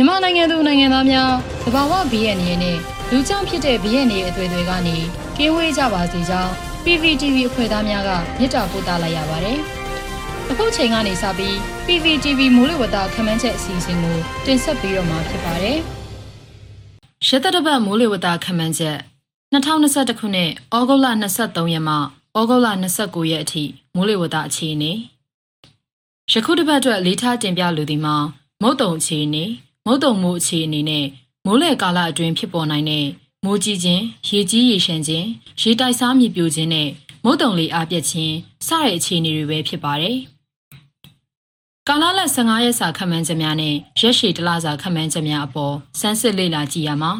မြန်မာနိုင်ငံသူနိုင်ငံသားများတဘာဝဘီရဲ့နေနဲ့လူကြောင့်ဖြစ်တဲ့ဘီရဲ့နေအသွေးတွေကနေကင်းဝေးကြပါစေကြောင်း PVTV အဖွဲ့သားများကမြစ်တာပို့သလိုက်ရပါတယ်။အခုချိန်ကနေစပြီး PVTV မိုးလေဝသခန့်မှန်းချက်အစီအစဉ်ကိုတင်ဆက်ပေးတော့မှာဖြစ်ပါတယ်။ရသက်တပတ်မိုးလေဝသခန့်မှန်းချက်2021ခုနှစ်ဩဂုတ်လ23ရက်မှဩဂုတ်လ29ရက်အထိမိုးလေဝသအခြေအနေယခုတစ်ပတ်အတွက်လေးထားတင်ပြလိုသည်မှာမုတ်တုံအခြေအနေ မုတ်တုံမိုးအခြေအနေနဲ့မိုးလေကာလအတွင်းဖြစ်ပေါ်နိုင်တဲ့မိုးကြီးခြင်းရေကြီးရေရှမ်းခြင်းရေတိုက်စားမြေပြိုခြင်းနဲ့မုတ်တုံလေးအားပြက်ခြင်းစတဲ့အခြေအနေတွေပဲဖြစ်ပါတယ်ကာလလ15ရက်စာခန့်မှန်းချက်များနဲ့ရက်ရှည်တလစာခန့်မှန်းချက်များအပေါ်စမ်းစစ်လေ့လာကြည့်ရမှာ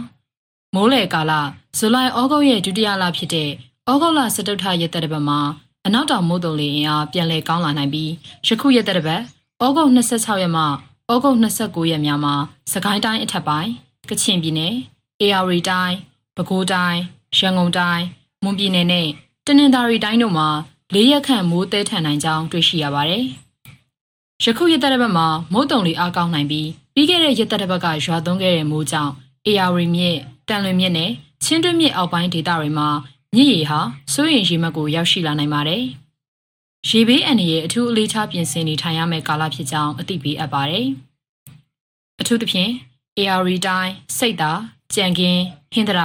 မိုးလေကာလဇူလိုင်ဩဂုတ်ရဲ့ဒုတိယလဖြစ်တဲ့ဩဂုတ်လ17ထရက်သက်တပတ်မှာအနောက်တောင်မိုးတုံလေအင်အားပြန်လည်ကောင်းလာနိုင်ပြီးယခုရက်သက်တပတ်ဩဂုတ်26ရက်မှ ဩဂုတ်29ရက်များမှာစကိုင်းတိုင်းအထက်ပိုင်းကချင်ပြည်နယ်အေရဝတီတိုင်းပဲခူးတိုင်းရန်ကုန်တိုင်းမွန်ပြည်နယ်နဲ့တနင်္သာရီတိုင်းတို့မှာ၄ရက်ခန့်မိုးသဲထန်နိုင်ကြောင်းတွေ့ရှိရပါတယ်။ယခုရက်သက်တပတ်မှာမိုးတုံလေးအားကောင်းနိုင်ပြီးပြီးခဲ့တဲ့ရက်သက်တပတ်ကရွာသွန်းခဲ့တဲ့မိုးကြောင့်အေရဝတီမြစ်တန်လွင်မြစ်နဲ့ချင်းတွင်းမြစ်အောက်ပိုင်းဒေသတွေမှာမြစ်ရေဟာစိုးရိမ်ရေမှတ်ကိုရောက်ရှိလာနိုင်ပါတယ်။ ရေဘေးအန္တရာယ်အထူးအလေးထားပြင်ဆင်နေထိုင်ရမယ့်ကာလဖြစ်ကြောင်းအသိပေးအပ်ပါတယ်။အထူးသဖြင့် AR တိုင်းစိတ်သာကြံကင်းဟင်္ဒရ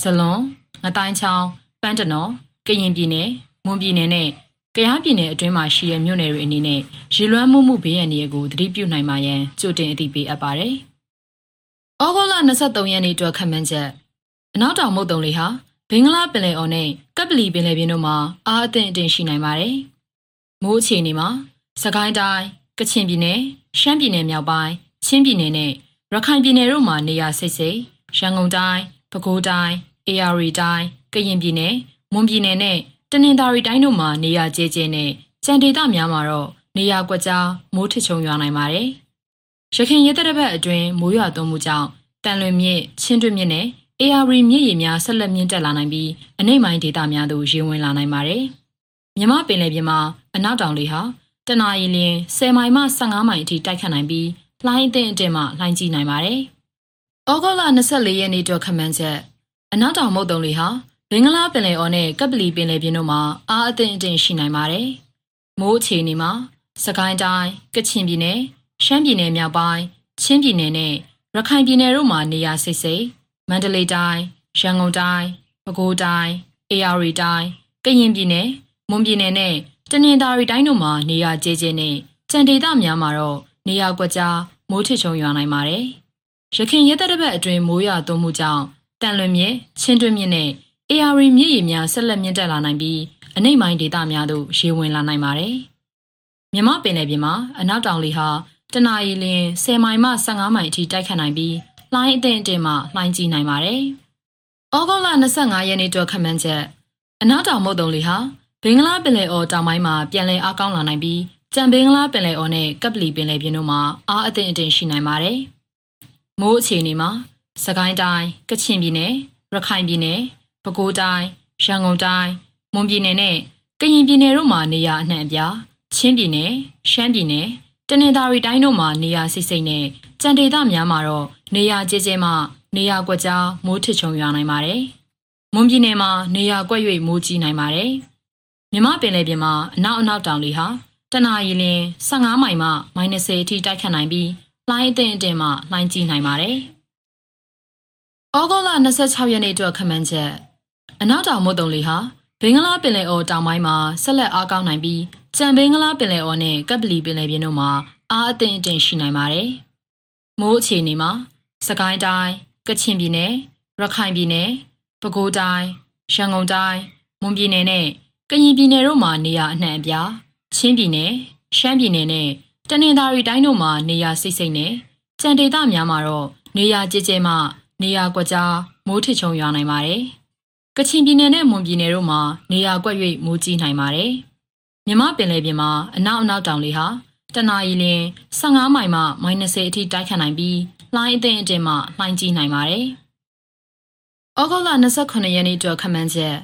ဇလွန်ငတိုင်းချောင်းပန်းတနော်ကရင်ပြည်နယ်မွန်ပြည်နယ်နဲ့ကယားပြည်နယ်အတွင်းမှာရှိတဲ့မြို့နယ်တွေအနေနဲ့ရေလွှမ်းမှုမှုဘေးအန္တရာယ်ကိုသတိပြုနိုင်မှရန်ကြိုတင်အသိပေးအပ်ပါတယ်။ဩဂုတ်လ23ရက်နေ့အတွက်ခန့်မှန်းချက်အနောက်တောင်မုတ်တုံလေးဟာဘင်္ဂလားပင်လယ်အော်နဲ့ကပ်ပလီပင်လယ်ပြင်တို့မှာအားအသင့်အတင်ရှိနိုင်ပါတယ်။ မိုးအခြေအနေမှာစကိုင်းတိုင်းကချင်ပြည်နယ်ရှမ်းပြည်နယ်မြောက်ပိုင်းချင်းပြည်နယ်နဲ့ရခိုင်ပြည်နယ်တို့မှာနေရာစိတ်စိတ်ရန်ကုန်တိုင်းပဲခူးတိုင်းအေရရီတိုင်းကရင်ပြည်နယ်မွန်ပြည်နယ်နဲ့တနင်္သာရီတိုင်းတို့မှာနေရာကျဲကျဲနဲ့ကြံဒေသများမှာတော့နေရာကွက်ကြားမိုးထချုံရွာနိုင်ပါတယ်။ရခိုင်ရဲတပ်ဘက်အတွင်းမိုးရွာသွန်းမှုကြောင့်တန်လွင်မြစ်ချင်းတွင်းမြစ်နဲ့ AR မြစ်ရေများဆက်လက်မြင့်တက်လာနိုင်ပြီးအနိမ့်ပိုင်းဒေသများသို့ရေဝင်လာနိုင်ပါတယ်။ မြမပင်လယ်ပြင်မှာအနောက်တောင်လေဟာတနအီလရင်10မိုင်မှ15မိုင်အထိတိုက်ခတ်နိုင်ပြီးလှိုင်းအသင့်အတင်မှလှိုင်းကြီးနိုင်ပါတယ်။ဩဂုတ်လ24ရက်နေ့အတွက်ခန့်မှန်းချက်အနောက်တောင်မုတ်တုံလေဟာဘင်္ဂလားပင်လယ်အော်နဲ့ကပ်ပလီပင်လယ်ပြင်တို့မှာအားအသင့်အတင်ရှိနိုင်ပါတယ်။မိုးအခြေအနေမှာစကိုင်းတိုင်းကချင်ပြည်နယ်ရှမ်းပြည်နယ်မြောက်ပိုင်းချင်းပြည်နယ်နဲ့ရခိုင်ပြည်နယ်တို့မှာနေရာစိတ်စိတ်မန္တလေးတိုင်းရန်ကုန်တိုင်းပဲခူးတိုင်းအေရရီတိုင်းကရင်ပြည်နယ် မွန်ပြည်နယ်နဲ့တနင်္သာရီတိုင်းတို့မှာနေရာကျဲကျဲနဲ့ကြံဒေသများမှာတော့နေရာကွက်ကြားမိုးထချုံရွာနိုင်ပါတယ်။ရခိုင်ရဲတပ်တပတ်အတွင်းမိုးရွာသွန်းမှုကြောင့်တန်လွင်မြစ်ချင်းတွင်းမြစ်နဲ့အေရရီမြစ်ရေများဆက်လက်မြင့်တက်လာနိုင်ပြီးအနိမ့်ပိုင်းဒေသများသို့ရေဝင်လာနိုင်ပါတယ်။မြမပင်လယ်ပြင်မှာအနောက်တောင်လေဟာတနအီလ10မိုင်မှ15မိုင်အထိတိုက်ခတ်နိုင်ပြီးလှိုင်းအသင့်အတင်မှလှိုင်းကြီးနိုင်ပါတယ်။ဩဂုတ်လ25ရက်နေ့အတွက်ခန့်မှန်းချက်အနောက်တောင်မုတ်တုံလေဟာ ဘင်္ဂလားပင်လယ်အော်တောင်ပိုင်းမှာပြန်လည်အားကောင်းလာနိုင်ပြီးကြံဘင်္ဂလားပင်လယ်အော်နဲ့ကပ်ပလီပင်လယ်ပြင်တို့မှာအားအသင့်အတင်ရှိနိုင်ပါတယ်။မိုးအခြေအနေမှာစကိုင်းတိုင်းကချင်ပြည်နယ်ရခိုင်ပြည်နယ်ပဲခူးတိုင်းရန်ကုန်တိုင်းမွန်ပြည်နယ်နဲ့ကရင်ပြည်နယ်တို့မှာနေရာအနှံ့အပြားချင်းပြည်နယ်ရှမ်းပြည်နယ်တနင်္သာရီတိုင်းတို့မှာနေရာစိတ်စိတ်နဲ့ကြံဒေသများမှာတော့နေရာကျဲကျဲမှနေရာကွက်ကြားမိုးထချုံရွာနိုင်ပါတယ်။မွန်ပြည်နယ်မှာနေရာကွက်၍မိုးကြီးနိုင်ပါတယ်။ မြမပင်လယ်ပြင်မှာအနောက်အနောက်တောင်လေဟာတနအီလ15မိုင်မှ -30 အထိတိုက်ခတ်နိုင်ပြီးလှိုင်းအသင့်အတင်မှလှိုင်းကြီးနိုင်ပါတယ်။ဩဂုတ်လ26ရက်နေ့အတွက်ခန့်မှန်းချက်အနောက်တောင်မုတ်တုံလေဟာဘင်္ဂလားပင်လယ်အော်တောင်ပိုင်းမှာဆက်လက်အားကောင်းနိုင်ပြီးကြံဘင်္ဂလားပင်လယ်အော်နဲ့ကပ်ပလီပင်လယ်ပြင်တို့မှာအားအသင့်အတင်ရှိနိုင်ပါတယ်။မိုးအခြေအနေမှာစကိုင်းတိုင်းကချင်ပြည်နယ်ရခိုင်ပြည်နယ်ပဲခူးတိုင်းရန်ကုန်တိုင်းမွန်ပြည်နယ်နဲ့ ကရင်ပြည်နယ်တို့မှာနေရာအနှံ့အပြားချင်းပြည်နယ်ရှမ်းပြည်နယ်နဲ့တနင်္သာရီတိုင်းတို့မှာနေရာစိတ်စိတ်နဲ့ကြံဒေသများမှာတော့နေရာကျကျမှနေရာကွက်ကြားမိုးထချုံရွာနိုင်ပါတယ်။ကချင်ပြည်နယ်နဲ့မွန်ပြည်နယ်တို့မှာနေရာကွက်၍မိုးကြီးနိုင်ပါတယ်။မြမပင်လယ်ပြင်မှာအနောက်အနောက်တောင်လေဟာတနအီလ15မိုင်မှ -30 အထိတိုက်ခတ်နိုင်ပြီးလှိုင်းအသင့်အတင်မှလှိုင်းကြီးနိုင်ပါတယ်။ဩဂုတ်လ28ရက်နေ့အတွက်ခန့်မှန်းချက်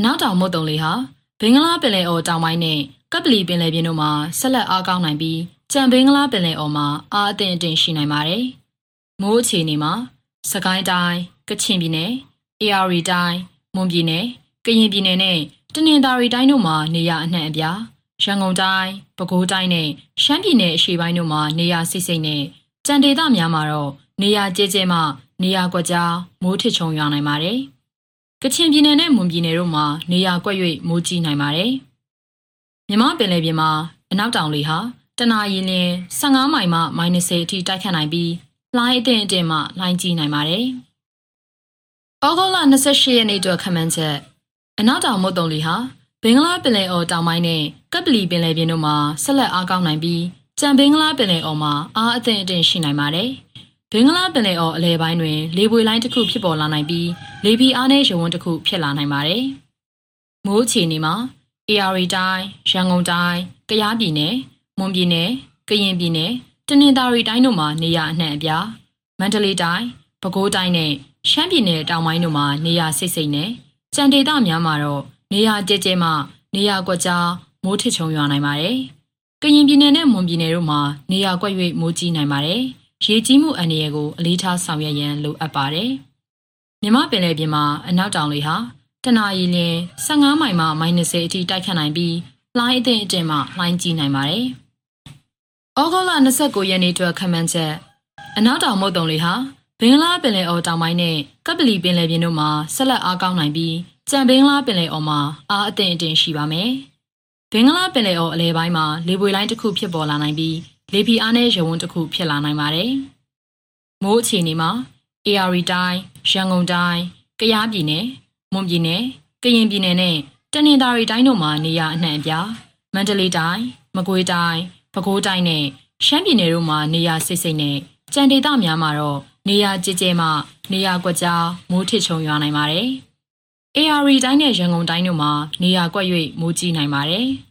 အနောက်တောင်မုတ်တုံလေဟာဘင်္ဂလားပင်လယ်အော်တောင်ပိုင်းနဲ့ကပ်ပလီပင်လယ်ပြင်တို့မှာဆက်လက်အားကောင်းနိုင်ပြီးကြံဘင်္ဂလားပင်လယ်အော်မှာအားအသင့်အတင်ရှိနိုင်ပါတယ်မိုးအခြေအနေမှာစကိုင်းတိုင်းကချင်ပြည်နယ် AR တိုင်းမွန်ပြည်နယ်ကရင်ပြည်နယ်နဲ့တနင်္သာရီတိုင်းတို့မှာနေရအနှံ့အပြားရန်ကုန်တိုင်းပဲခူးတိုင်းနဲ့ရှမ်းပြည်နယ်အရှေ့ပိုင်းတို့မှာနေရစိတ်စိတ်နဲ့ကြံဒေသများမှာတော့နေရကျဲကျဲမှနေရကွက်ကြားမိုးထစ်ချုံရွာနိုင်ပါတယ်။ ကချင်ပြည်နယ်နဲ့မွန်ပြည်နယ်တို့မှာနေရကွက်၍မိုးကြီးနိုင်ပါတယ်။မြမပင်လယ်ပြင်မှာအနောက်တောင်လေဟာတနအီလင်း15မိုင်မှမိုင်20အထိတိုက်ခတ်နိုင်ပြီးလှိုင်းအထင်အထင်မှလှိုင်းကြီးနိုင်ပါတယ်။ဩဂုတ်လ28ရက်နေ့အတွက်ခန့်မှန်းချက်အနောက်တောင်မုတ်တုံလီဟာဘင်္ဂလားပင်လယ်အော်တောင်ပိုင်းနဲ့ကပ်ပလီပင်လယ်ပြင်တို့မှာဆက်လက်အားကောင်းနိုင်ပြီးကြံဘင်္ဂလားပင်လယ်အော်မှာအားအသင့်အင့်ရှိနိုင်ပါတယ်။ ဘင်္ဂလားပင်လယ်အော်အလဲပိုင်းတွင် လေပွေလိုင်းတစ်ခုဖြစ်ပေါ်လာနိုင်ပြီးလေပီအားနည်းရုံဝန်းတစ်ခုဖြစ်လာနိုင်ပါတယ်။မိုးအခြေအနေမှာ AR တိုင်းရန်ကုန်တိုင်းကယားပြည်နယ်မွန်ပြည်နယ်ကရင်ပြည်နယ်တနင်္သာရီတိုင်းတို့မှာနေရအနှံ့အပြားမန္တလေးတိုင်းပဲခူးတိုင်းနဲ့ရှမ်းပြည်နယ်တောင်ပိုင်းတို့မှာနေရစိတ်စိတ်နဲ့ကြံဒေသများမှာတော့နေရကျဲကျဲမှနေရကွက်ကြားမိုးထစ်ချုံရွာနိုင်ပါတယ်။ကရင်ပြည်နယ်နဲ့မွန်ပြည်နယ်တို့မှာနေရကွက်၍မိုးကြီးနိုင်ပါတယ်။ ရေကြီးမှုအန္တရာယ်ကိုအလေးထားဆောင်ရွက်ရန်လိုအပ်ပါတယ်။မြမပင်လယ်ပြင်မှာအနောက်တောင်လေဟာတနအီလင်း15မိုင်မှမိုင်20အထိတိုက်ခတ်နိုင်ပြီးလှိုင်းအထင်အထင်မှလှိုင်းကြီးနိုင်ပါတယ်။ဩဂုတ်လ29ရက်နေ့အတွက်ခန့်မှန်းချက်အနောက်တောင်မုတ်တုံလေဟာဘင်္ဂလားပင်လယ်အော်တောင်ပိုင်းနဲ့ကပ်ပလီပင်လယ်ပြင်တို့မှာဆက်လက်အားကောင်းနိုင်ပြီးကြံဘင်္ဂလားပင်လယ်အော်မှာအားအထင်အထင်ရှိပါမယ်။ဘင်္ဂလားပင်လယ်အော်အလဲပိုင်းမှာလေပွေလိုင်းတစ်ခုဖြစ်ပေါ်လာနိုင်ပြီး လေပြင်းအားနည်းရုံဝန်းတစ်ခုဖြစ်လာနိုင်ပါတယ်။မိုးအခြေအနေမှာ AR တိုင်းရန်ကုန်တိုင်းကယားပြည်နယ်မွန်ပြည်နယ်ကရင်ပြည်နယ်နဲ့တနင်္သာရီတိုင်းတို့မှာနေရအနှံ့အပြားမန္တလေးတိုင်းမကွေးတိုင်းပဲခူးတိုင်းနဲ့ရှမ်းပြည်နယ်တို့မှာနေရစိတ်စိတ်နဲ့ကြံဒေသများမှာတော့နေရကြဲကြဲမှနေရကွက်ကြားမိုးထစ်ချုံရွာနိုင်ပါတယ်။ AR တိုင်းနဲ့ရန်ကုန်တိုင်းတို့မှာနေရကွက်၍မိုးကြီးနိုင်ပါတယ်။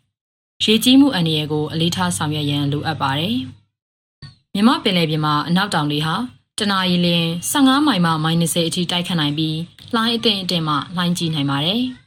ရေကြီးမှုအန္တရာယ်ကိုအလေးထားဆောင်ရွက်ရန်လိုအပ်ပါတယ်။မြမပင်လယ်ပြင်မှာအနောက်တောင်လေဟာတနအီလင်း15မိုင်မှမိုင်20အထိတိုက်ခတ်နိုင်ပြီးလှိုင်းအထင်အထင်မှလှိုင်းကြီးနိုင်ပါတယ်။